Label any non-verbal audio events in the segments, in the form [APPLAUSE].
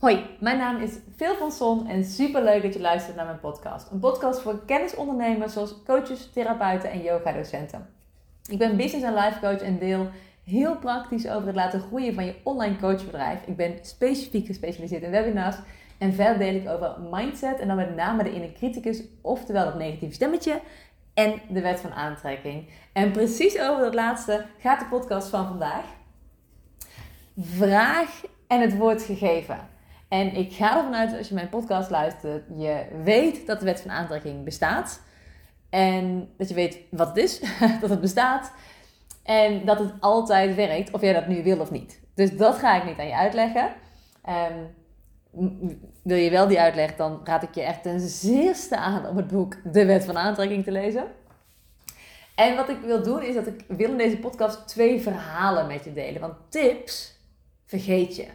Hoi, mijn naam is Phil van Son en super leuk dat je luistert naar mijn podcast. Een podcast voor kennisondernemers zoals coaches, therapeuten en yoga-docenten. Ik ben business en life coach en deel heel praktisch over het laten groeien van je online coachbedrijf. Ik ben specifiek gespecialiseerd in webinars en verder deel ik over mindset en dan met name de inner criticus, oftewel dat negatieve stemmetje en de wet van aantrekking. En precies over dat laatste gaat de podcast van vandaag. Vraag en het wordt gegeven. En ik ga ervan uit, als je mijn podcast luistert, je weet dat de wet van aantrekking bestaat. En dat je weet wat het is, [LAUGHS] dat het bestaat. En dat het altijd werkt, of jij dat nu wil of niet. Dus dat ga ik niet aan je uitleggen. Um, wil je wel die uitleg, dan raad ik je echt ten zeerste aan om het boek De Wet van Aantrekking te lezen. En wat ik wil doen, is dat ik wil in deze podcast twee verhalen met je delen. Want tips vergeet je.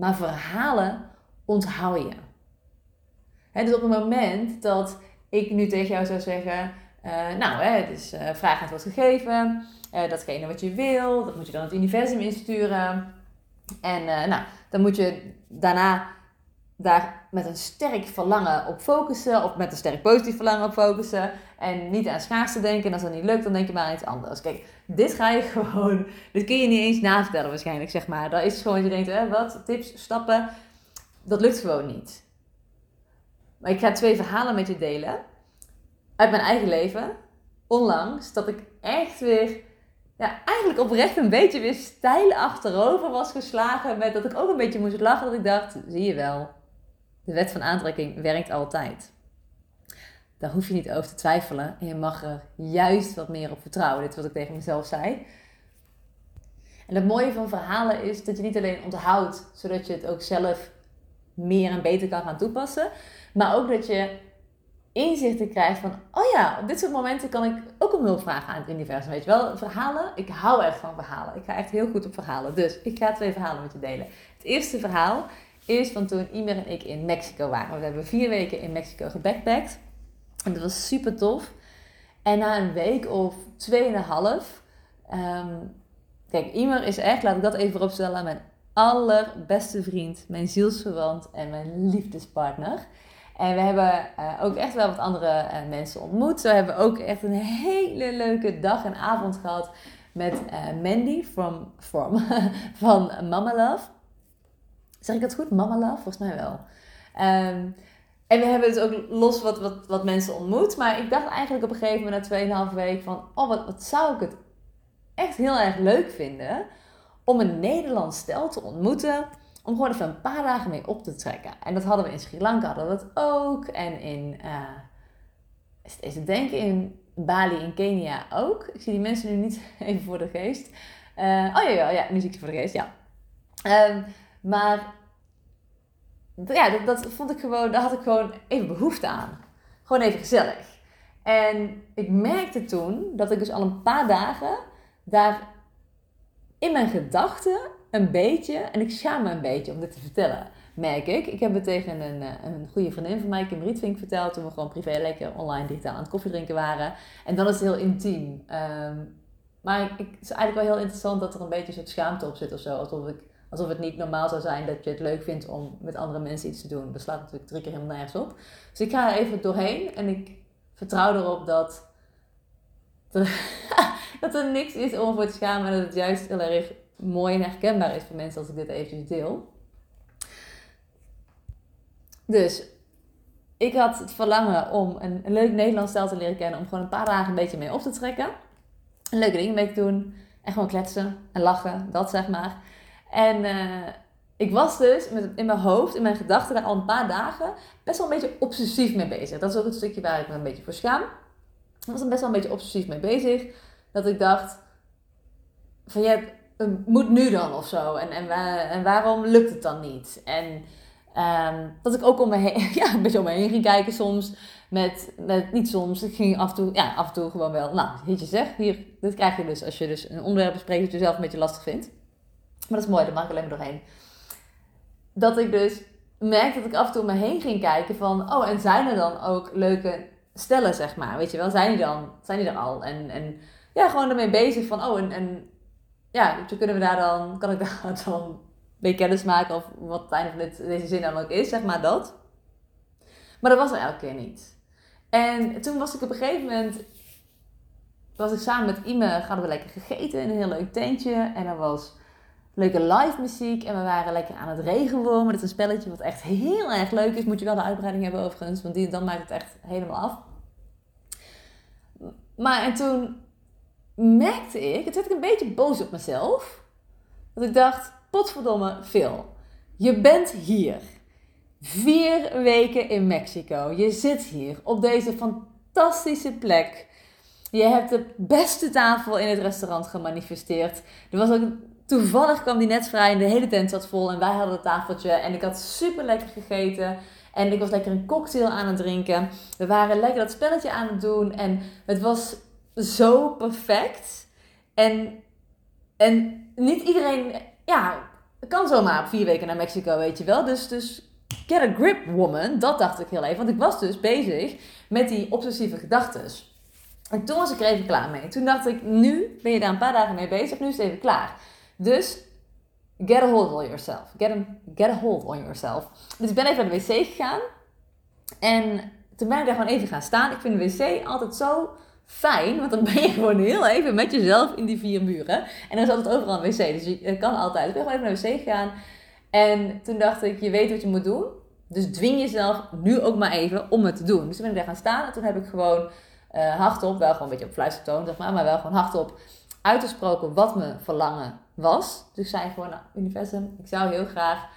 Maar verhalen onthoud je. dus op het moment dat ik nu tegen jou zou zeggen, uh, nou, het is uh, vraag het wordt gegeven, uh, datgene wat je wil, dat moet je dan het universum insturen. En nou, dan moet je daarna daar met een sterk verlangen op focussen, of met een sterk positief verlangen op focussen. En niet aan schaarste denken. En als dat niet lukt, dan denk je maar aan iets anders. Kijk, dit ga je [LAUGHS] gewoon, dit kun je niet eens navertellen waarschijnlijk, zeg maar. Dat is gewoon, je denkt, hè, wat, tips, stappen. Dat lukt gewoon niet. Maar ik ga twee verhalen met je delen. Uit mijn eigen leven. Onlangs, dat ik echt weer ja, eigenlijk oprecht een beetje weer stijl achterover was geslagen. Met dat ik ook een beetje moest lachen. Dat ik dacht, zie je wel, de wet van aantrekking werkt altijd. Daar hoef je niet over te twijfelen. En je mag er juist wat meer op vertrouwen. Dit is wat ik tegen mezelf zei. En het mooie van verhalen is dat je niet alleen onthoudt, zodat je het ook zelf meer en beter kan gaan toepassen. Maar ook dat je inzichten krijgt van, oh ja, op dit soort momenten kan ik ook om hulp vragen aan het universum. Weet je wel, verhalen, ik hou echt van verhalen. Ik ga echt heel goed op verhalen. Dus ik ga twee verhalen met je delen. Het eerste verhaal is van toen Imer en ik in Mexico waren. We hebben vier weken in Mexico gebackpackt. En dat was super tof. En na een week of tweeënhalf... Um, kijk, Imer is echt, laat ik dat even opstellen, mijn allerbeste vriend, mijn zielsverwant en mijn liefdespartner. En we hebben uh, ook echt wel wat andere uh, mensen ontmoet. Zo hebben we ook echt een hele leuke dag en avond gehad met uh, Mandy from, from, [LAUGHS] van Mama Love. Zeg ik dat goed? Mama Love? Volgens mij wel. Um, en we hebben dus ook los wat, wat, wat mensen ontmoet. Maar ik dacht eigenlijk op een gegeven moment na 2,5 week van... Oh, wat, wat zou ik het echt heel erg leuk vinden... om een Nederlands stel te ontmoeten... om gewoon even een paar dagen mee op te trekken. En dat hadden we in Sri Lanka hadden we dat ook. En in... Uh, is het denken in Bali in Kenia ook. Ik zie die mensen nu niet [LAUGHS] even voor de geest. Uh, oh ja, ja, ja, nu zie ik ze voor de geest, ja. Um, maar ja, dat, dat, vond ik gewoon, daar had ik gewoon even behoefte aan. Gewoon even gezellig. En ik merkte toen dat ik dus al een paar dagen daar in mijn gedachten een beetje, en ik schaam me een beetje om dit te vertellen, merk ik. Ik heb het tegen een, eh, een goede vriendin van mij, Kim Rietvink, verteld toen we gewoon privé lekker online digitaal aan het koffiedrinken waren. En dan is het heel intiem. Ehm, maar ik, het is eigenlijk wel heel interessant dat er een beetje een soort schaamte op zit of zo. Alsof ik Alsof het niet normaal zou zijn dat je het leuk vindt om met andere mensen iets te doen. Dat slaat natuurlijk drie keer helemaal nergens op. Dus ik ga er even doorheen en ik vertrouw erop dat er, [LAUGHS] dat er niks is om voor te schamen. En dat het juist heel erg mooi en herkenbaar is voor mensen als ik dit eventjes deel. Dus ik had het verlangen om een, leuk Nederlands stijl te leren kennen. Om gewoon een paar dagen een beetje mee op te trekken. Leuke dingen mee te doen. En gewoon kletsen en lachen. Dat zeg maar. En uh, ik was dus met, in mijn hoofd, in mijn gedachten, daar al een paar dagen best wel een beetje obsessief mee bezig. Dat is ook het stukje waar ik me een beetje voor schaam. Ik was er best wel een beetje obsessief mee bezig. Dat ik dacht, van ja, moet nu dan of zo. En, en, en waarom lukt het dan niet? En um, dat ik ook om me heen, [LAUGHS] ja, een beetje om me heen ging kijken soms. Met, met, niet soms, ik ging af en toe, ja, af en toe gewoon wel, nou, je zeg, hier, dit krijg je dus als je dus een onderwerp bespreekt dat je zelf een beetje lastig vindt. Maar dat is mooi, daar mag ik alleen maar doorheen. Dat ik dus merkte dat ik af en toe om me heen ging kijken van... Oh, en zijn er dan ook leuke stellen, zeg maar? Weet je wel, zijn die dan, zijn die er al? En, en ja, gewoon ermee bezig van... Oh, en, en ja, kunnen we daar dan, kan ik daar [LAUGHS] dan mee kennis maken of wat het einde van dit, deze zin dan ook is, zeg maar dat. Maar dat was er elke keer niet. En toen was ik op een gegeven moment, was ik samen met Ime, hadden we lekker gegeten in een heel leuk tentje. En er was leuke live muziek en we waren lekker aan het regenwormen. Dat is een spelletje wat echt heel erg leuk is. Moet je wel de uitbreiding hebben overigens, want die, dan maakt het echt helemaal af. Maar en toen merkte ik, het werd ik een beetje boos op mezelf. Dat ik dacht, potverdomme Phil, je bent hier. Vier weken in Mexico. Je zit hier op deze fantastische plek. Je hebt de beste tafel in het restaurant gemanifesteerd. Er was ook toevallig kwam die net vrij en de hele tent zat vol en wij hadden het tafeltje en ik had super lekker gegeten. En ik was lekker een cocktail aan het drinken. We waren lekker dat spelletje aan het doen. En het was zo perfect. En, en niet iedereen ja, kan zomaar op vier weken naar Mexico, weet je wel. Dus, dus get a grip, woman. Dat dacht ik heel even. Want ik was dus bezig met die obsessieve gedachten. En toen was ik er even klaar mee. Toen dacht ik, nu ben je daar een paar dagen mee bezig. Nu is het even klaar. Dus get a hold on yourself. Get a, get a hold on yourself. Dus ik ben even naar de wc gegaan. En toen ben ik daar gewoon even gaan staan. Ik vind de wc altijd zo fijn, want dan ben je gewoon heel even met jezelf in die vier muren. En dan is altijd overal een wc, dus je kan altijd. Ik ben gewoon even naar de wc gegaan. En toen dacht ik, je weet wat je moet doen. Dus dwing jezelf nu ook maar even om het te doen. Dus toen ben ik daar gaan staan en toen heb ik gewoon uh, hardop, wel gewoon een beetje op fluistertoon zeg maar, maar wel gewoon hardop uitgesproken wat mijn verlangen was. Dus ik zei gewoon, nou, universum, ik zou heel graag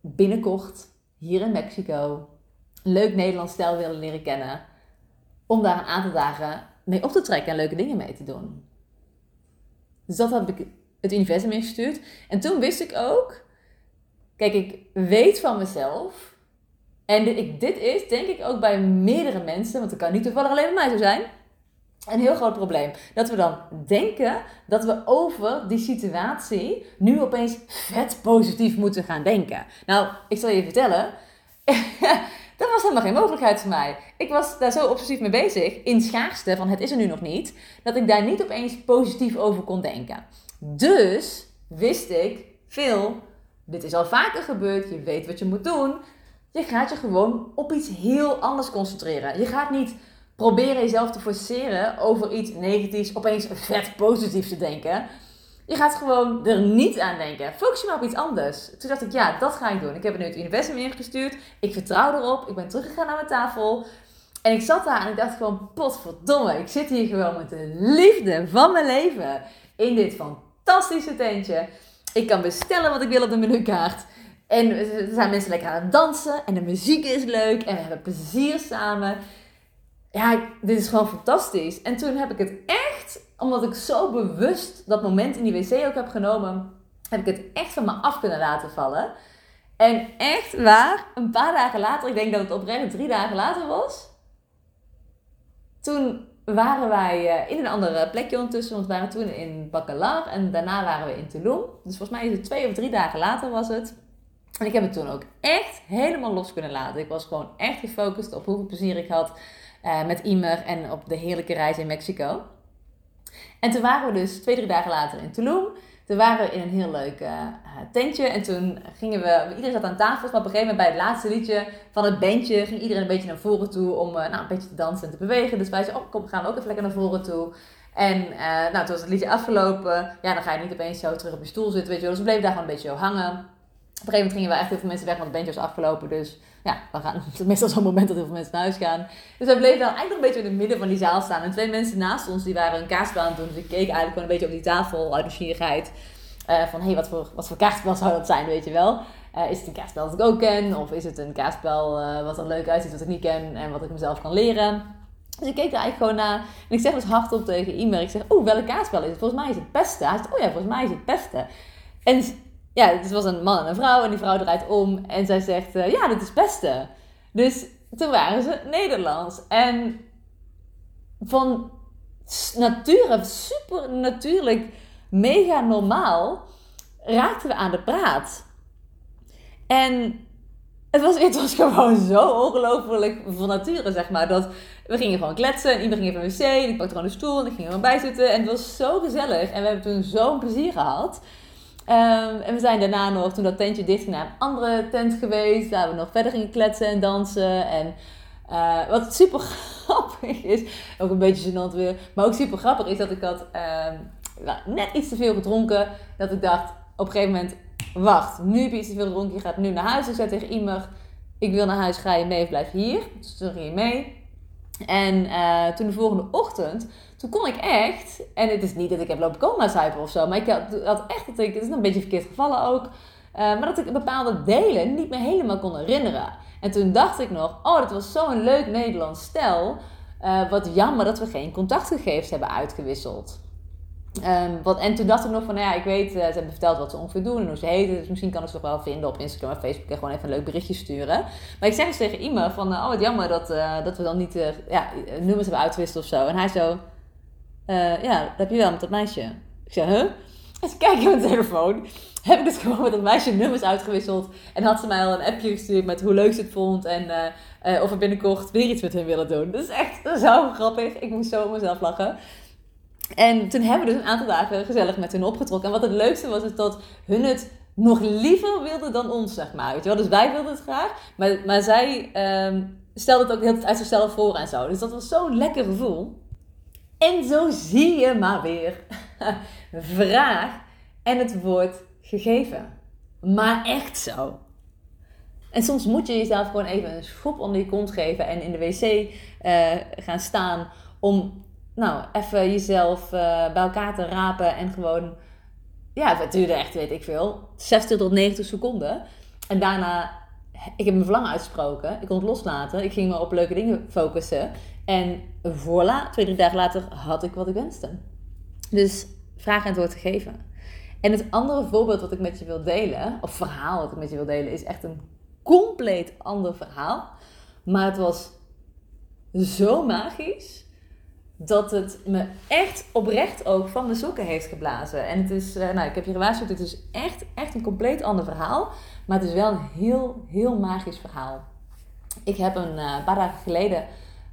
binnenkort hier in Mexico een leuk Nederlands stijl willen leren kennen. Om daar een aantal dagen mee op te trekken en leuke dingen mee te doen. Dus dat heb ik het universum ingestuurd. En toen wist ik ook, kijk, ik weet van mezelf. En dit, dit is denk ik ook bij meerdere mensen, want het kan niet toevallig alleen bij mij zo zijn een heel groot probleem. Dat we dan denken dat we over die situatie nu opeens vet positief moeten gaan denken. Nou, ik zal je vertellen. [LAUGHS] dat was helemaal geen mogelijkheid voor mij. Ik was daar zo obsessief mee bezig, in schaarste van het is er nu nog niet, dat ik daar niet opeens positief over kon denken. Dus wist ik, veel, dit is al vaker gebeurd, je weet wat je moet doen. Je gaat je gewoon op iets heel anders concentreren. Je gaat niet proberen jezelf te forceren over iets negatiefs opeens vet positief te denken. Je gaat gewoon er niet aan denken. Focus je maar op iets anders. Toen dacht ik, ja, dat ga ik doen. Ik heb het nu het universum ingestuurd. Ik vertrouw erop. Ik ben teruggegaan naar mijn tafel. En ik zat daar en ik dacht gewoon, potverdomme. Ik zit hier gewoon met de liefde van mijn leven. In dit fantastische tentje. Ik kan bestellen wat ik wil op de menukaart. En er zijn mensen lekker aan het dansen. En de muziek is leuk. En we hebben plezier samen ja, dit is gewoon fantastisch. En toen heb ik het echt, omdat ik zo bewust dat moment in die wc ook heb genomen, heb ik het echt van me af kunnen laten vallen. En echt waar, een paar dagen later, ik denk dat het oprecht drie dagen later was, toen waren wij eh, in een andere plekje ondertussen, want we waren toen in Bacalar en daarna waren we in Tulum. Dus volgens mij is het twee of drie dagen later was het. En ik heb het toen ook echt helemaal los kunnen laten. Ik was gewoon echt gefocust op hoeveel plezier ik had uh, met Imer en op de heerlijke reis in Mexico. En toen waren we dus twee, drie dagen later in Tulum. Toen waren we in een heel leuk uh, tentje. En toen gingen we, iedereen zat aan tafel. Maar op een gegeven moment bij het laatste liedje van het bandje ging iedereen een beetje naar voren toe om uh, nou, een beetje te dansen en te bewegen. Dus wij zeiden, oh kom, gaan we ook even lekker naar voren toe. En nou, toen was het liedje afgelopen. Ja, dan ga je niet opeens zo terug op je stoel zitten, weet je wel. Dus we bleven daar gewoon een beetje zo hangen. Op een gegeven moment gingen we echt heel veel mensen weg, want het bandje was afgelopen. Dus ja, we gaan [LAUGHS] meestal zo'n moment dat heel veel mensen naar huis gaan. Dus we bleven dan eigenlijk een beetje in het midden van die zaal staan. En twee mensen naast ons, die waren een kaartspel aan het doen. Dus ik keek eigenlijk gewoon een beetje op die tafel uit nieuwsgierigheid. Uh, van, hé, hey, wat voor, wat voor kaartspel zou dat zijn, weet je wel? Uh, is het een kaartspel dat ik ook ken? Of is het een kaartspel uh, wat er leuk uitziet, wat ik niet ken en wat ik mezelf kan leren? Dus ik keek er eigenlijk gewoon naar. En ik zeg dus hardop tegen iemand. Ik zeg, oh, welk kaartspel is het? Volgens mij is het pesten. Hij zegt, oh ja, volgens mij is het pesten. En ja, het was een man en een vrouw en die vrouw draait om en zij zegt, uh, ja, dit is pesten. Dus toen waren ze Nederlands. En van nature, super natuurlijk, mega normaal, raakten we aan de praat. En het was, het was [LAUGHS] gewoon zo ongelooflijk van nature, zeg maar. Dat we gingen gewoon kletsen en iedereen ging even een wc. En ik pakte gewoon een stoel en ik ging er gewoon bij zitten. En het was zo gezellig. En we hebben toen zo'n plezier gehad. Ehm, en we zijn daarna nog, toen dat tentje dicht ging, naar een andere tent geweest. Waar we nog verder gingen kletsen en dansen. En uh, wat super [LAUGHS] grappig is, ook een beetje gênant weer, maar ook super grappig is dat ik had ehm, net iets te veel gedronken. Dat ik dacht op een gegeven moment, wacht, nu heb je iets te veel gedronken, je gaat nu naar huis. Ik zei tegen iemand, ik wil naar huis, ga je mee of blijf je hier? Dus toen ging je mee. En uh, toen de volgende ochtend, toen kon ik echt, en het is niet dat ik heb lopen coma zuipen of zo, maar ik had, echt dat ik, het is een beetje verkeerd gevallen ook, uh, maar dat ik bepaalde delen niet meer helemaal kon herinneren. En toen dacht ik nog, oh, dat was zo'n leuk Nederlands stel. Uh, wat jammer dat we geen contactgegevens hebben uitgewisseld. Um, wat, en toen dacht ik nog van, nou ja, ik weet, uh, ze hebben verteld wat ze ongeveer doen en hoe ze heten. Dus misschien kan ik ze wel vinden op Instagram en Facebook en gewoon even een leuk berichtje sturen. Maar ik zeg dus tegen iemand van, oh wat jammer dat, dat we dan niet ja, nummers hebben uitgewisseld of zo. En hij zo, ja, dat heb je wel met dat meisje. Ik zeg, huh? En ze kijken op mijn telefoon. Heb ik dus [LAUGHS] gewoon met dat meisje nummers uitgewisseld. En had ze mij al een appje gestuurd met hoe leuk ze het vond. En of we binnenkort weer iets met hen willen doen. Dat is echt zo grappig. Ik moest zo om mezelf lachen. En toen hebben we dus een aantal dagen gezellig met hun opgetrokken. En wat het leukste was, is dat hun het nog liever wilden dan ons, zeg maar. Weet wel? Dus wij wilden het graag, maar, maar zij um, stelde het ook heel uit zichzelf voor en zo. Dus dat was zo'n lekker gevoel. En zo zie je maar weer. [LAUGHS] Vraag en het wordt gegeven. Maar echt zo. En soms moet je jezelf gewoon even een schop onder je kont geven en in de wc uh, gaan staan om nou, even jezelf uh, bij elkaar te rapen en gewoon, ja, het duurde echt, weet ik veel, 60 tot 90 seconden. En daarna, ik heb mijn verlangen uitgesproken, ik kon het loslaten, ik ging me op leuke dingen focussen. En voilà, twee, drie dagen later had ik wat ik wenste. Dus vraag en antwoord geven. En het andere voorbeeld wat ik met je wil delen, of verhaal wat ik met je wil delen, is echt een compleet ander verhaal. Maar het was zo magisch dat het me echt oprecht ook van de sokken heeft geblazen. En het is, uh, nou, ik heb je gewaarschuwd, het is echt, echt een compleet ander verhaal. Maar het is wel een heel, heel magisch verhaal. Ik heb een uh, paar dagen geleden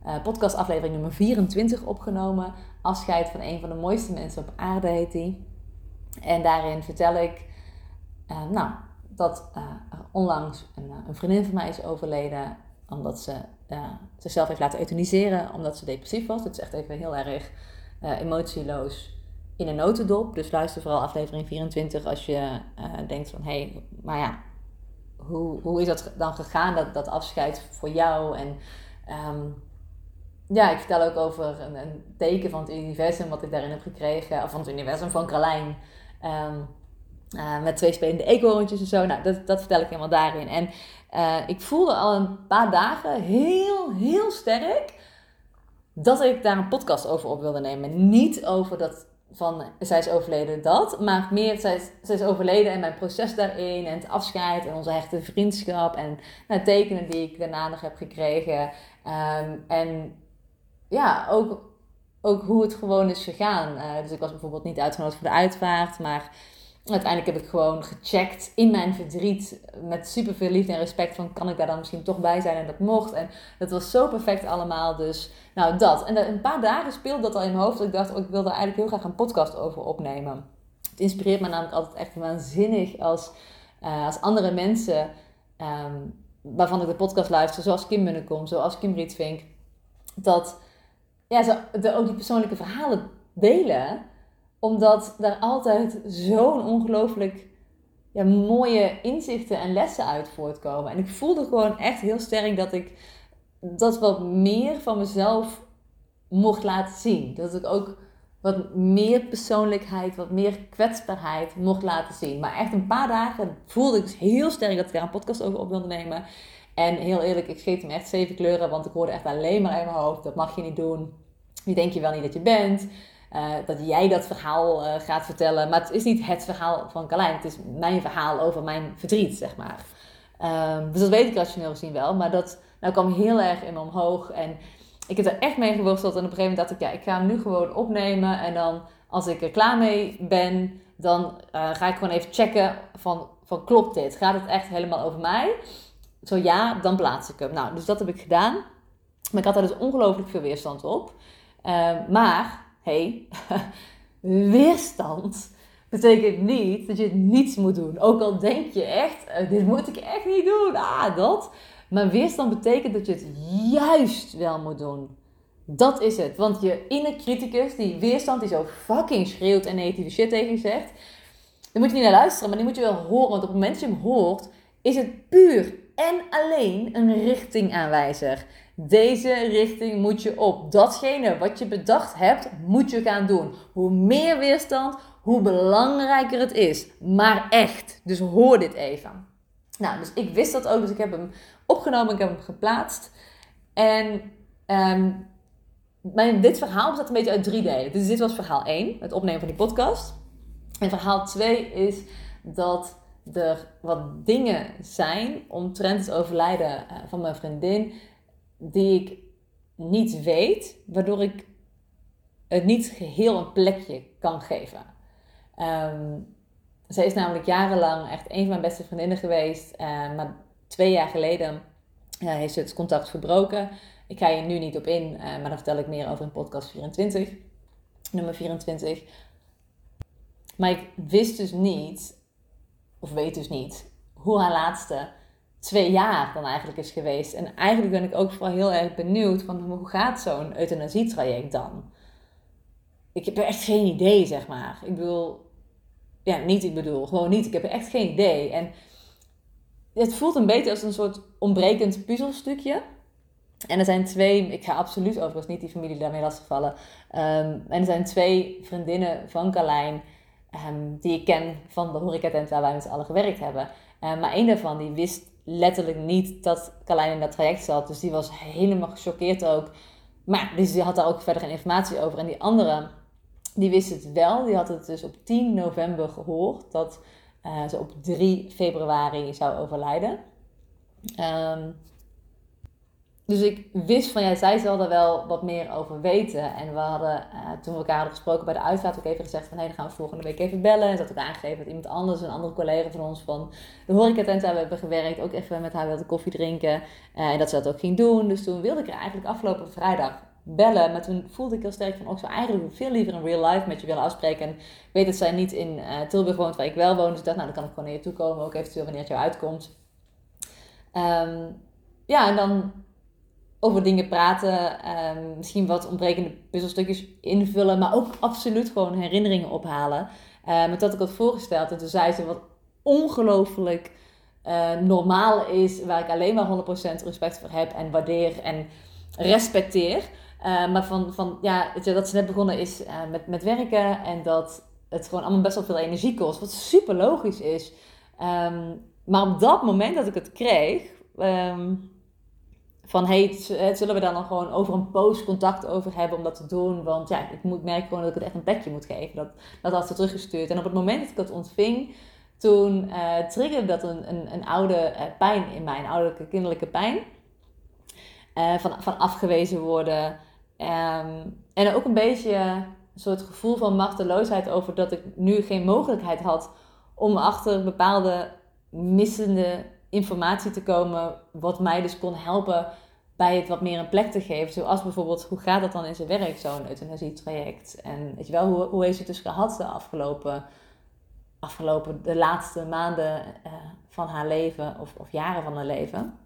uh, podcastaflevering nummer 24 opgenomen. Afscheid van een van de mooiste mensen op aarde heet die. En daarin vertel ik, nou, dat onlangs een, een vriendin van mij is overleden omdat ze zichzelf heeft laten euthaniseren omdat ze depressief was. Het is echt even heel erg emotieloos in een notendop. Dus luister vooral aflevering 24 als je denkt van... hé, hey, maar ja, hoe, hoe is dat dan gegaan, dat, dat afscheid voor jou? En um, ja, ik vertel ook over een, een, teken van het universum wat ik daarin heb gekregen. Of van het universum van Carlijn. Um, uh, met twee spelende eekhoorntjes en zo. Nou, dat, dat vertel ik helemaal daarin. En uh, ik voelde al een paar dagen heel, heel sterk dat ik daar een podcast over op wilde nemen. Niet over dat van zij is overleden dat, maar meer zij is, zij is overleden en mijn proces daarin en het afscheid en onze hechte vriendschap en nou, tekenen die ik daarna nog heb gekregen. Um, en ja, ook, ook hoe het gewoon is gegaan. Uh, dus ik was bijvoorbeeld niet uitgenodigd voor de uitvaart, maar uiteindelijk heb ik gewoon gecheckt in mijn verdriet met super veel liefde en respect van kan ik daar dan misschien toch bij zijn en dat mocht. En dat was zo perfect allemaal. Dus nou dat. En een paar dagen speelde dat al in mijn hoofd. Ik dacht, oh, ik wilde eigenlijk heel graag een podcast over opnemen. Het inspireert me namelijk altijd echt waanzinnig als, uh, als andere mensen um, waarvan ik de podcast luister, zoals Kim Munnekom, zoals Kim Rietvink, dat ja, ze ook die persoonlijke verhalen delen omdat daar altijd zo'n ongelooflijk ja, mooie inzichten en lessen uit voortkomen. En ik voelde gewoon echt heel sterk dat ik dat wat meer van mezelf mocht laten zien. Dat ik ook wat meer persoonlijkheid, wat meer kwetsbaarheid mocht laten zien. Maar echt een paar dagen voelde ik dus heel sterk dat ik daar een podcast over op wilde nemen. En heel eerlijk, ik scheet hem echt zeven kleuren, want ik hoorde echt alleen maar in mijn hoofd: dat mag je niet doen. Wie denk je wel niet dat je bent? Uh, dat jij dat verhaal uh, gaat vertellen. Maar het is niet het verhaal van Carlijn. Het is mijn verhaal over mijn verdriet, zeg maar. Um, dus dat weet ik rationeel gezien wel. Maar dat nou, kwam heel erg in me omhoog. En ik heb er echt mee geworsteld. En op een gegeven moment dacht ik, ja, ik ga hem nu gewoon opnemen. En dan, als ik er klaar mee ben, dan uh, ga ik gewoon even checken van, van klopt dit? Gaat het echt helemaal over mij? Zo ja, dan plaats ik hem. Nou, dus dat heb ik gedaan. Maar ik had daar dus ongelooflijk veel weerstand op. Uh, maar hey, [LAUGHS] weerstand betekent niet dat je niets moet doen. Ook al denk je echt, eh, dit moet ik echt niet doen, ah, dat. Maar weerstand betekent dat je het juist wel moet doen. Dat is het. Want je inner criticus, die weerstand die zo fucking schreeuwt en negatieve shit tegen je zegt, daar moet je niet naar luisteren, maar die moet je wel horen. Want op het moment dat je hem hoort, is het puur en alleen een richtingaanwijzer. Deze richting moet je op. Datgene wat je bedacht hebt, moet je gaan doen. Hoe meer weerstand, hoe belangrijker het is. Maar echt. Dus hoor dit even. Nou, dus ik wist dat ook, dus ik heb hem opgenomen, ik heb hem geplaatst. En um, mijn, dit verhaal bestaat een beetje uit drie delen. Dus dit was verhaal 1, het opnemen van die podcast. En verhaal 2 is dat er wat dingen zijn omtrent het overlijden eh, van mijn vriendin die ik niet weet, waardoor ik het niet geheel een plekje kan geven. Um, zij is namelijk jarenlang echt een van mijn beste vriendinnen geweest, uh, maar twee jaar geleden uh, heeft ze het contact verbroken. Ik ga hier nu niet op in, maar daar vertel ik meer over in podcast 24, nummer 24. Maar ik wist dus niet, of weet dus niet, hoe haar laatste twee jaar dan eigenlijk is geweest. En eigenlijk ben ik ook vooral heel erg benieuwd van hoe gaat zo'n euthanasietraject dan? Ik heb er echt geen idee, zeg maar. Ik bedoel, ja, niet ik bedoel, gewoon niet. Ik heb er echt geen idee. En het voelt een beetje als een soort ontbrekend puzzelstukje. En er zijn twee, ik ga absoluut overigens niet die familie daarmee lastigvallen. Um, en er zijn twee vriendinnen van Carlijn um, die ik ken van de horecatent waar wij met z'n allen gewerkt hebben. Um, maar één daarvan die wist letterlijk niet dat Carlijn in dat traject zat. Dus die was helemaal gechoqueerd ook. Maar dus die had daar ook verder geen informatie over. En die andere, die wist het wel. Die had het dus op 10 november gehoord dat uh, ze op 3 februari zou overlijden. Um, dus ik wist van, ja, zij zal er wel wat meer over weten. En we hadden, uh, toen we elkaar hadden gesproken bij de uitvaart, ook even gezegd van, hé, dan gaan we volgende week even bellen. En ze had ook aangegeven dat iemand anders, een andere collega van ons van de horecatent we hebben gewerkt, ook even met haar wilde koffie drinken. Uh, en dat ze dat ook ging doen. Dus toen wilde ik er eigenlijk afgelopen vrijdag bellen. Maar toen voelde ik heel sterk van, ook oh, zo eigenlijk veel liever in real life met je willen afspreken. En ik weet dat zij niet in uh, Tilburg woont, waar ik wel woon. Dus ik dacht, nou, dan kan ik gewoon naar je toe komen, ook eventueel wanneer het jou uitkomt. Um, ja, en dan over dingen praten. Um, misschien wat ontbrekende puzzelstukjes invullen. Maar ook absoluut gewoon herinneringen ophalen. Uh, met dat ik had voorgesteld. En toen zei ze wat ongelooflijk uh, normaal is. Waar ik alleen maar 100% respect voor heb. En waardeer en respecteer. Maar van, van ja, dat ze net begonnen is met, met werken. En dat het gewoon allemaal best wel veel energie kost. Wat super logisch is. Maar op dat moment dat ik het kreeg. Van hey, zullen we daar dan gewoon over een post contact over hebben om dat te doen? Want ja, ik moet, merk gewoon dat ik het echt een plekje moet geven. Dat, dat had ze teruggestuurd. En op het moment dat ik dat ontving, toen uh, triggerde dat een, een, een oude uh, pijn in mij, een ouderlijke kinderlijke pijn. Uh, van, van afgewezen worden. Um, en ook een beetje een soort gevoel van machteloosheid over dat ik nu geen mogelijkheid had om achter bepaalde missende informatie te komen, wat mij dus kon helpen bij het wat meer een plek te geven. Zoals bijvoorbeeld, hoe gaat dat dan in zijn werk, zo'n euthanasietraject? En weet je wel, hoe, hoe heeft het dus gehad de afgelopen, afgelopen de laatste maanden uh, van haar leven of, of jaren van haar leven?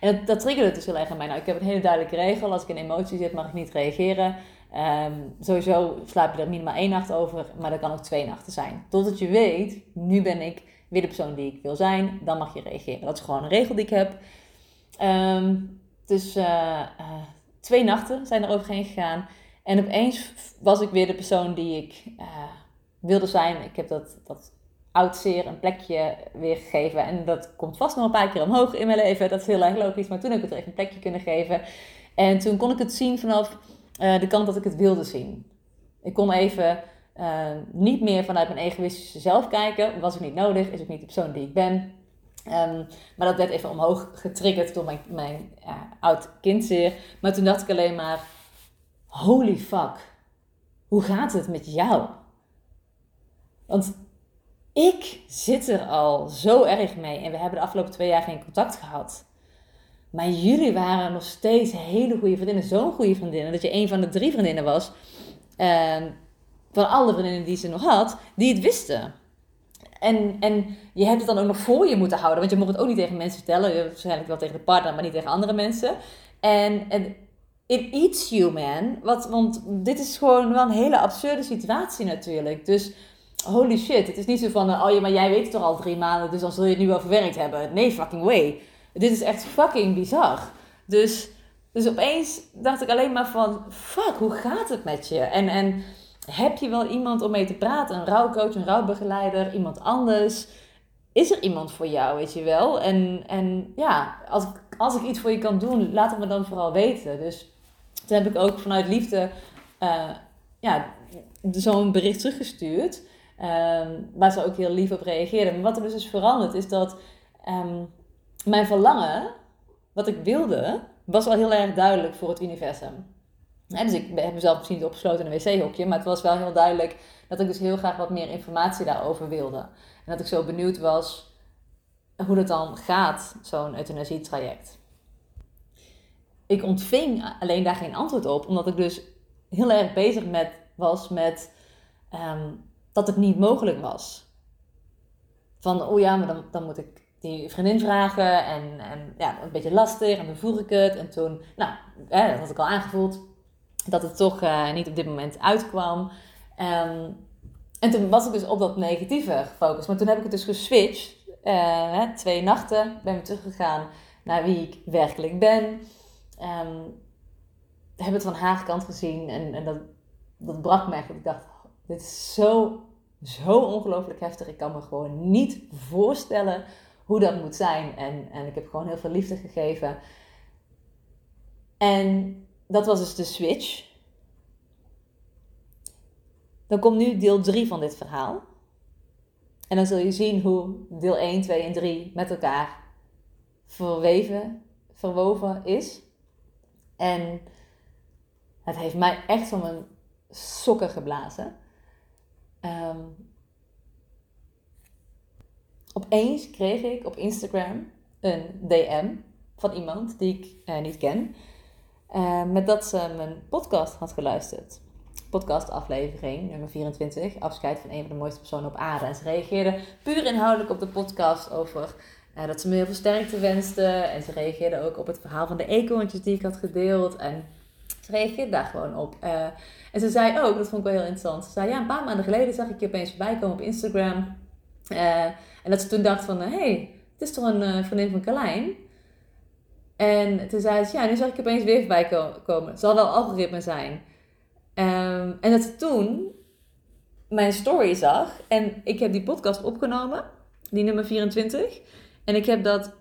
En dat, dat triggerde dus heel erg aan mij. Nou, ik heb een hele duidelijke regel. Als ik in emotie zit, mag ik niet reageren. Um, sowieso slaap je er minimaal één nacht over, maar dat kan ook twee nachten zijn. Totdat je weet, nu ben ik weer de persoon die ik wil zijn, dan mag je reageren. Dat is gewoon een regel die ik heb. Um, dus uh, uh, twee nachten zijn er overheen gegaan. En opeens was ik weer de persoon die ik uh, wilde zijn. Ik heb dat, dat oud zeer een plekje weer gegeven. En dat komt vast nog een paar keer omhoog in mijn leven. Dat is heel erg logisch. Maar toen heb ik het even een plekje kunnen geven. En toen kon ik het zien vanaf de kant dat ik het wilde zien. Ik kon even uh, niet meer vanuit mijn egoïstische zelf kijken. Was ook niet nodig, is ook niet de persoon die ik ben. Um, maar dat werd even omhoog getriggerd door mijn, mijn uh, oud kindzeer. Maar toen dacht ik alleen maar: holy fuck, hoe gaat het met jou? Want ik zit er al zo erg mee en we hebben de afgelopen twee jaar geen contact gehad. Maar jullie waren nog steeds hele goede vriendinnen, zo'n goede vriendinnen, dat je een van de drie vriendinnen was. Uh, van alle vriendinnen die ze nog had, die het wisten. En, en je hebt het dan ook nog voor je moeten houden. Want je mocht het ook niet tegen mensen vertellen. Waarschijnlijk wel tegen de partner, maar niet tegen andere mensen. En, en it eats you, man. Wat, want dit is gewoon wel een hele absurde situatie natuurlijk. Dus holy shit. Het is niet zo van, oh ja, maar jij weet het toch al drie maanden. Dus dan zul je het nu wel verwerkt hebben. Nee, fucking way. Dit is echt fucking bizar. Dus, dus opeens dacht ik alleen maar van, fuck, hoe gaat het met je? En... en heb je wel iemand om mee te praten? Een rouwcoach, een rouwbegeleider, iemand anders? Is er iemand voor jou, weet je wel? En, en ja, als, als ik iets voor je kan doen, laat het me dan vooral weten. Dus toen heb ik ook vanuit liefde uh, ja, zo'n bericht teruggestuurd. Um, waar ze ook heel lief op reageerden. Maar wat er dus is veranderd, is dat um, mijn verlangen, wat ik wilde, was al heel erg duidelijk voor het universum dus ik heb mezelf misschien niet opgesloten in een wc-hokje, maar het was wel heel duidelijk dat ik dus heel graag wat meer informatie daarover wilde. En dat ik zo benieuwd was hoe dat dan gaat, zo'n euthanasietraject. Ik ontving alleen daar geen antwoord op, omdat ik dus heel erg bezig met, was met um, dat het niet mogelijk was. Van, oh ja, maar dan, dan moet ik die vriendin vragen en, en ja, een beetje lastig en dan vroeg ik het. En toen, nou, hè, dat had ik al aangevoeld, dat het toch uh, niet op dit moment uitkwam. Um, en toen was ik dus op dat negatieve gefocust. Maar toen heb ik het dus geswitcht. Uh, twee nachten ben ik teruggegaan naar wie ik werkelijk ben. Um, heb het van haar kant gezien en, en dat, dat brak me echt. Ik dacht, dit is zo, zo ongelooflijk heftig. Ik kan me gewoon niet voorstellen hoe dat moet zijn. En, en ik heb gewoon heel veel liefde gegeven. En dat was dus de switch. Dan komt nu deel 3 van dit verhaal. En dan zul je zien hoe deel 1, 2 en 3 met elkaar verweven, verwoven is. En het heeft mij echt van mijn sokken geblazen. Um, opeens kreeg ik op Instagram een DM van iemand die ik uh, niet ken. Uh, met dat ze mijn podcast had geluisterd. Podcastaflevering nummer 24, afscheid van een van de mooiste personen op aarde. En ze reageerde puur inhoudelijk op de podcast over uh, dat ze me heel veel sterkte wenste. En ze reageerde ook op het verhaal van de eekhoorntjes die ik had gedeeld. En ze reageerde daar gewoon op. En ze zei ook, dat vond ik wel heel interessant. Ze zei, ja, een paar maanden geleden zag ik je opeens voorbij komen op Instagram. En dat ze toen dacht van, hé, hey, het is toch een vriendin van Carlijn? En toen zei ze, ja, nu zag ik opeens weer voorbij komen. Het zal wel algoritme zijn. Um, en dat ze toen mijn story zag. En ik heb die podcast opgenomen, die nummer 24. En ik heb dat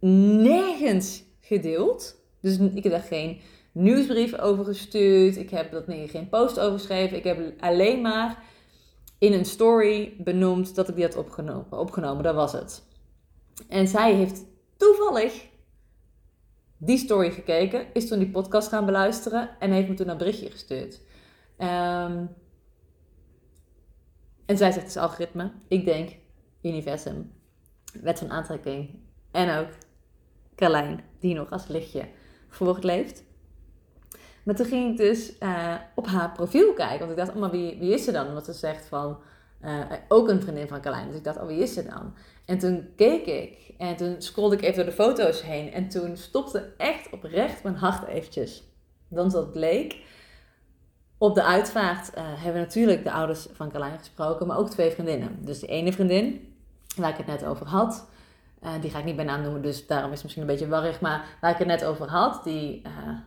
nergens gedeeld. Dus ik heb daar geen nieuwsbrief over gestuurd. Ik heb dat nee, geen post over geschreven. Ik heb alleen maar in een story benoemd dat ik die had opgenomen. opgenomen. Dat was het. En zij heeft toevallig die story gekeken, is toen die podcast gaan beluisteren en heeft me toen een berichtje gestuurd. Um, en zij zegt het is algoritme. Ik denk universum, wet van aantrekking en ook Carlijn, die nog als lichtje voortleeft. Maar toen ging ik dus uh, op haar profiel kijken, want ik dacht, oh, maar wie, wie is ze dan? Want ze zegt van, uh, ook een vriendin van Carlijn. Dus ik dacht, oh wie is ze dan? En toen keek ik en toen scrollde ik even door de foto's heen. En toen stopte echt oprecht mijn hart eventjes. Want dat bleek. Op de uitvaart uh, hebben natuurlijk de ouders van Carlijn gesproken, maar ook twee vriendinnen. Dus de ene vriendin, waar ik het net over had, die ga ik niet bij naam noemen, dus daarom is het misschien een beetje warrig. Maar waar ik het net over had, die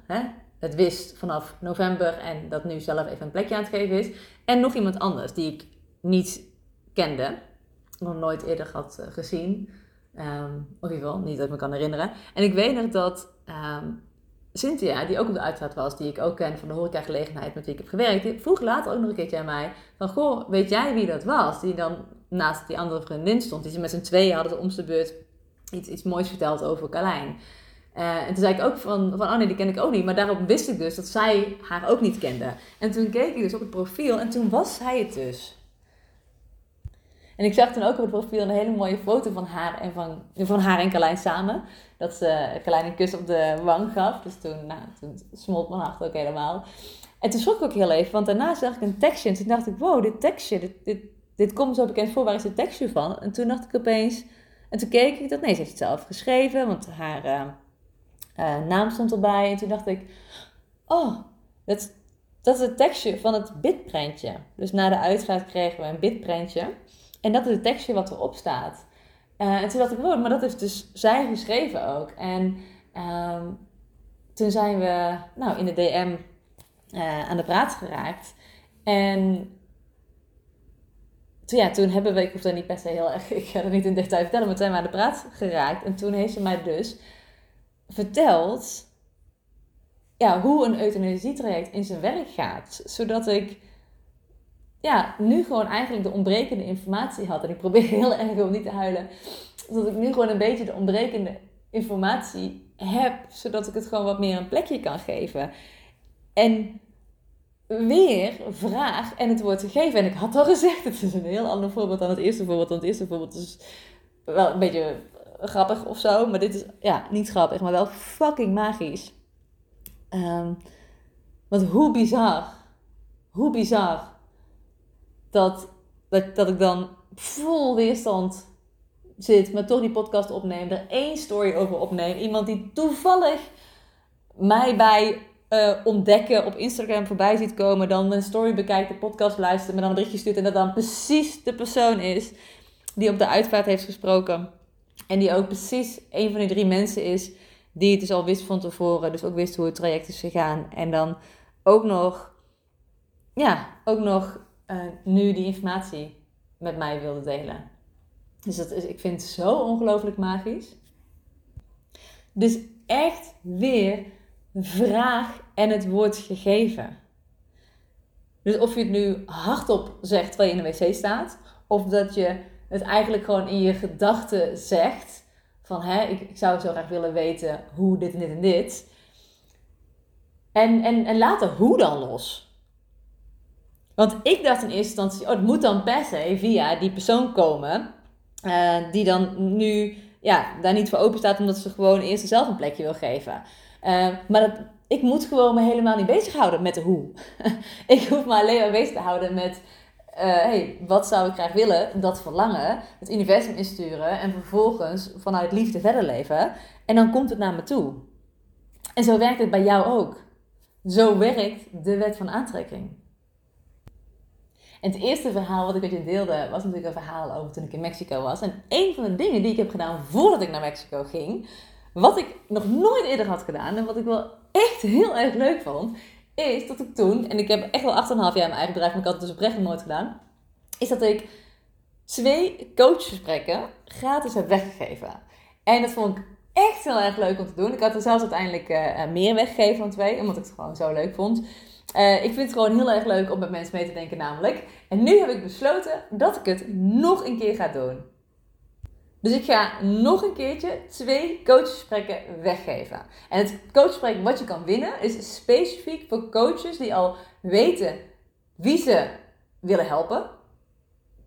hè, het wist vanaf november en dat nu zelf even een plekje aan het geven is. En nog iemand anders die ik niet kende, nog nooit eerder had gezien. Um, of in ieder geval, niet dat ik me kan herinneren. En ik weet nog dat um, Cynthia, die ook op de uitvaart was, die ik ook ken van de horecagelegenheid met wie ik heb gewerkt, die vroeg later ook nog een keertje aan mij van, goh, weet jij wie dat was? Die dan naast die andere vriendin stond. Die ze met z'n tweeën hadden om de beurt iets, iets moois verteld over Carlijn. Uh, en toen zei ik ook van, van, oh die ken ik ook niet. Maar daarop wist ik dus dat zij haar ook niet kende. En toen keek ik dus op het profiel en toen was zij het dus. En ik zag toen ook op het profiel een hele mooie foto van haar en, van, van haar en Carlijn samen. Dat ze Carlijn een kus op de wang gaf. Dus toen, nou, toen smolt mijn hart ook helemaal. En toen schrok ik ook heel even, want daarna zag ik een tekstje. En toen dacht ik, wow, dit tekstje, dit, dit, komt zo bekend voor. Waar is dit tekstje van? En toen dacht ik opeens... En toen keek ik dat, nee, ze heeft het zelf geschreven. Want haar uh, uh, naam stond erbij. En toen dacht ik, oh, dat, dat is het tekstje van het bitprentje. Dus na de uitvaart kregen we een bitprentje. En dat is het tekstje wat erop staat. Uh, en toen dacht ik, wow, maar dat heeft dus zij geschreven ook. En um, toen zijn we nou, in de DM uh, aan de praat geraakt. En toen, ja, toen hebben we, ik hoef dat niet per se heel erg, [LAUGHS] ik ga er niet in detail vertellen, maar toen zijn we aan de praat geraakt. En toen heeft ze mij dus verteld ja, hoe een euthanasietraject in zijn werk gaat. Zodat ik ja, nu gewoon eigenlijk de ontbrekende informatie had. En ik probeer [LAUGHS] heel erg om niet te huilen. Dat ik nu gewoon een beetje de ontbrekende informatie heb. Zodat ik het gewoon wat meer een plekje kan geven. En weer vraag en het wordt gegeven. En ik had al gezegd, [LAUGHS] het is een heel ander voorbeeld dan het eerste voorbeeld. Want het eerste voorbeeld is wel een beetje grappig of zo. Maar dit is, ja, niet grappig, maar wel fucking magisch. Um, want hoe bizar, hoe bizar dat, dat, dat ik dan vol weerstand zit, maar toch die podcast opneem, er één story over opneem. Iemand die toevallig mij bij uh, ontdekken op Instagram voorbij ziet komen, dan een story bekijkt, de podcast luistert, me dan een berichtje stuurt en dat dan precies de persoon is die op de uitvaart heeft gesproken. En die ook precies een van die drie mensen is die het dus al wist van tevoren, dus ook wist hoe het traject is gegaan. En dan ook nog, ja, ook nog uh, nu die informatie met mij wilde delen. Dus dat is, ik vind het zo ongelooflijk magisch. Dus echt weer vraag en het wordt gegeven. Dus of je het nu hardop zegt terwijl je in de wc staat, of dat je het eigenlijk gewoon in je gedachten zegt, van hè, ik, ik, zou zo graag willen weten hoe dit en dit en dit. En, en, en laat de hoe dan los. Want ik dacht in eerste instantie, oh, het moet dan per se via die persoon komen, uh, die dan nu ja, daar niet voor open staat, omdat ze gewoon eerst zelf een plekje wil geven. Uh, maar dat, ik moet gewoon me helemaal niet bezighouden met de hoe. [LAUGHS] ik hoef me alleen maar bezig te houden met uh, hey, wat zou ik graag willen? Dat verlangen, het universum insturen en vervolgens vanuit liefde verder leven. En dan komt het naar me toe. En zo werkt het bij jou ook. Zo werkt de wet van aantrekking. En het eerste verhaal wat ik met je deelde was natuurlijk een verhaal over toen ik in Mexico was. En een van de dingen die ik heb gedaan voordat ik naar Mexico ging, wat ik nog nooit eerder had gedaan en wat ik wel echt heel erg leuk vond, is dat ik toen, en ik heb echt wel 8,5 jaar mijn eigen bedrijf, maar ik had het dus oprecht nog nooit gedaan, is dat ik twee coachgesprekken gratis heb weggegeven. En dat vond ik echt heel erg leuk om te doen. Ik had er zelfs uiteindelijk uh, meer weggegeven dan twee, omdat ik het gewoon zo leuk vond. Uh, ik vind het gewoon heel erg leuk om met mensen mee te denken namelijk. En nu heb ik besloten dat ik het nog een keer ga doen. Dus ik ga nog een keertje twee coachgesprekken weggeven. En het coachgesprek wat je kan winnen is specifiek voor coaches die al weten wie ze willen helpen.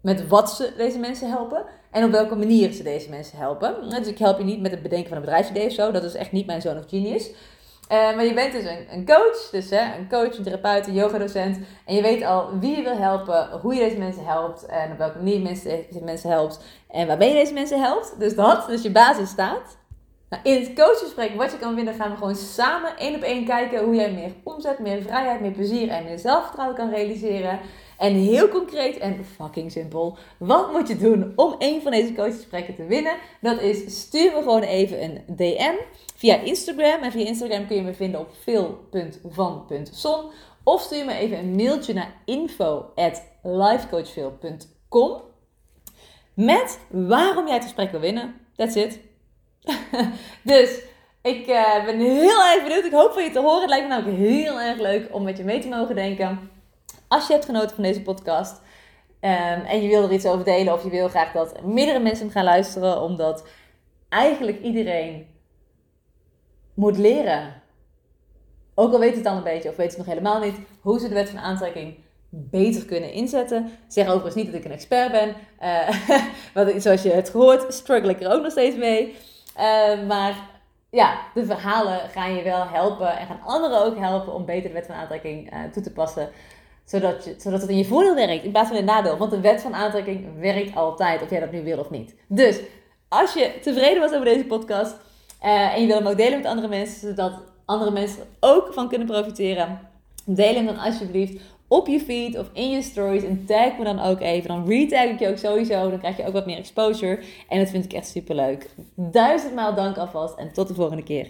Met wat ze deze mensen helpen. En op welke manier ze deze mensen helpen. Dus ik help je niet met het bedenken van een bedrijfsidee of zo. Dat is echt niet mijn zoon of genius. Uh, maar je bent dus een, een coach, dus hè, een coach, een therapeut, een yogadocent. En je weet al wie je wil helpen, hoe je deze mensen helpt en op welke manier je mensen, deze mensen helpt en waarmee je deze mensen helpt. Dus dat, dus je basis staat. Nou, in het coachgesprek wat je kan vinden, gaan we gewoon samen één op één kijken hoe jij meer omzet, meer vrijheid, meer plezier en meer zelfvertrouwen kan realiseren. En heel concreet en fucking simpel. Wat moet je doen om een van deze coachgesprekken te winnen? Dat is stuur me gewoon even een DM via Instagram. En via Instagram kun je me vinden op veel.van.son. Of stuur me even een mailtje naar info.lifecoachveel.com met waarom jij het gesprek wil winnen. That's it. [LAUGHS] dus ik uh, ben heel erg benieuwd. Ik hoop van je te horen. Het lijkt me namelijk heel erg leuk om met je mee te mogen denken. Als je hebt genoten van deze podcast um, en je wil er iets over delen of je wil graag dat meerdere mensen gaan luisteren, omdat eigenlijk iedereen moet leren. Ook al weet het dan een beetje of weet het nog helemaal niet, hoe ze de wet van aantrekking beter kunnen inzetten. Zeg overigens niet dat ik een expert ben. Uh, [LAUGHS] want zoals je het gehoord, struggle ik er ook nog steeds mee. Uh, maar ja, de verhalen gaan je wel helpen en gaan anderen ook helpen om beter de wet van aantrekking uh, toe te passen. Zodat, je, zodat het in je voordeel werkt in plaats van in nadeel. Want de wet van aantrekking werkt altijd, of jij dat nu wil of niet. Dus als je tevreden was over deze podcast uh, en je wil hem ook delen met andere mensen, zodat andere mensen ook van kunnen profiteren, deel hem dan alsjeblieft op je feed of in je stories en tag me dan ook even. Dan retag ik je ook sowieso, dan krijg je ook wat meer exposure en dat vind ik echt super leuk. Duizendmaal dank alvast en tot de volgende keer.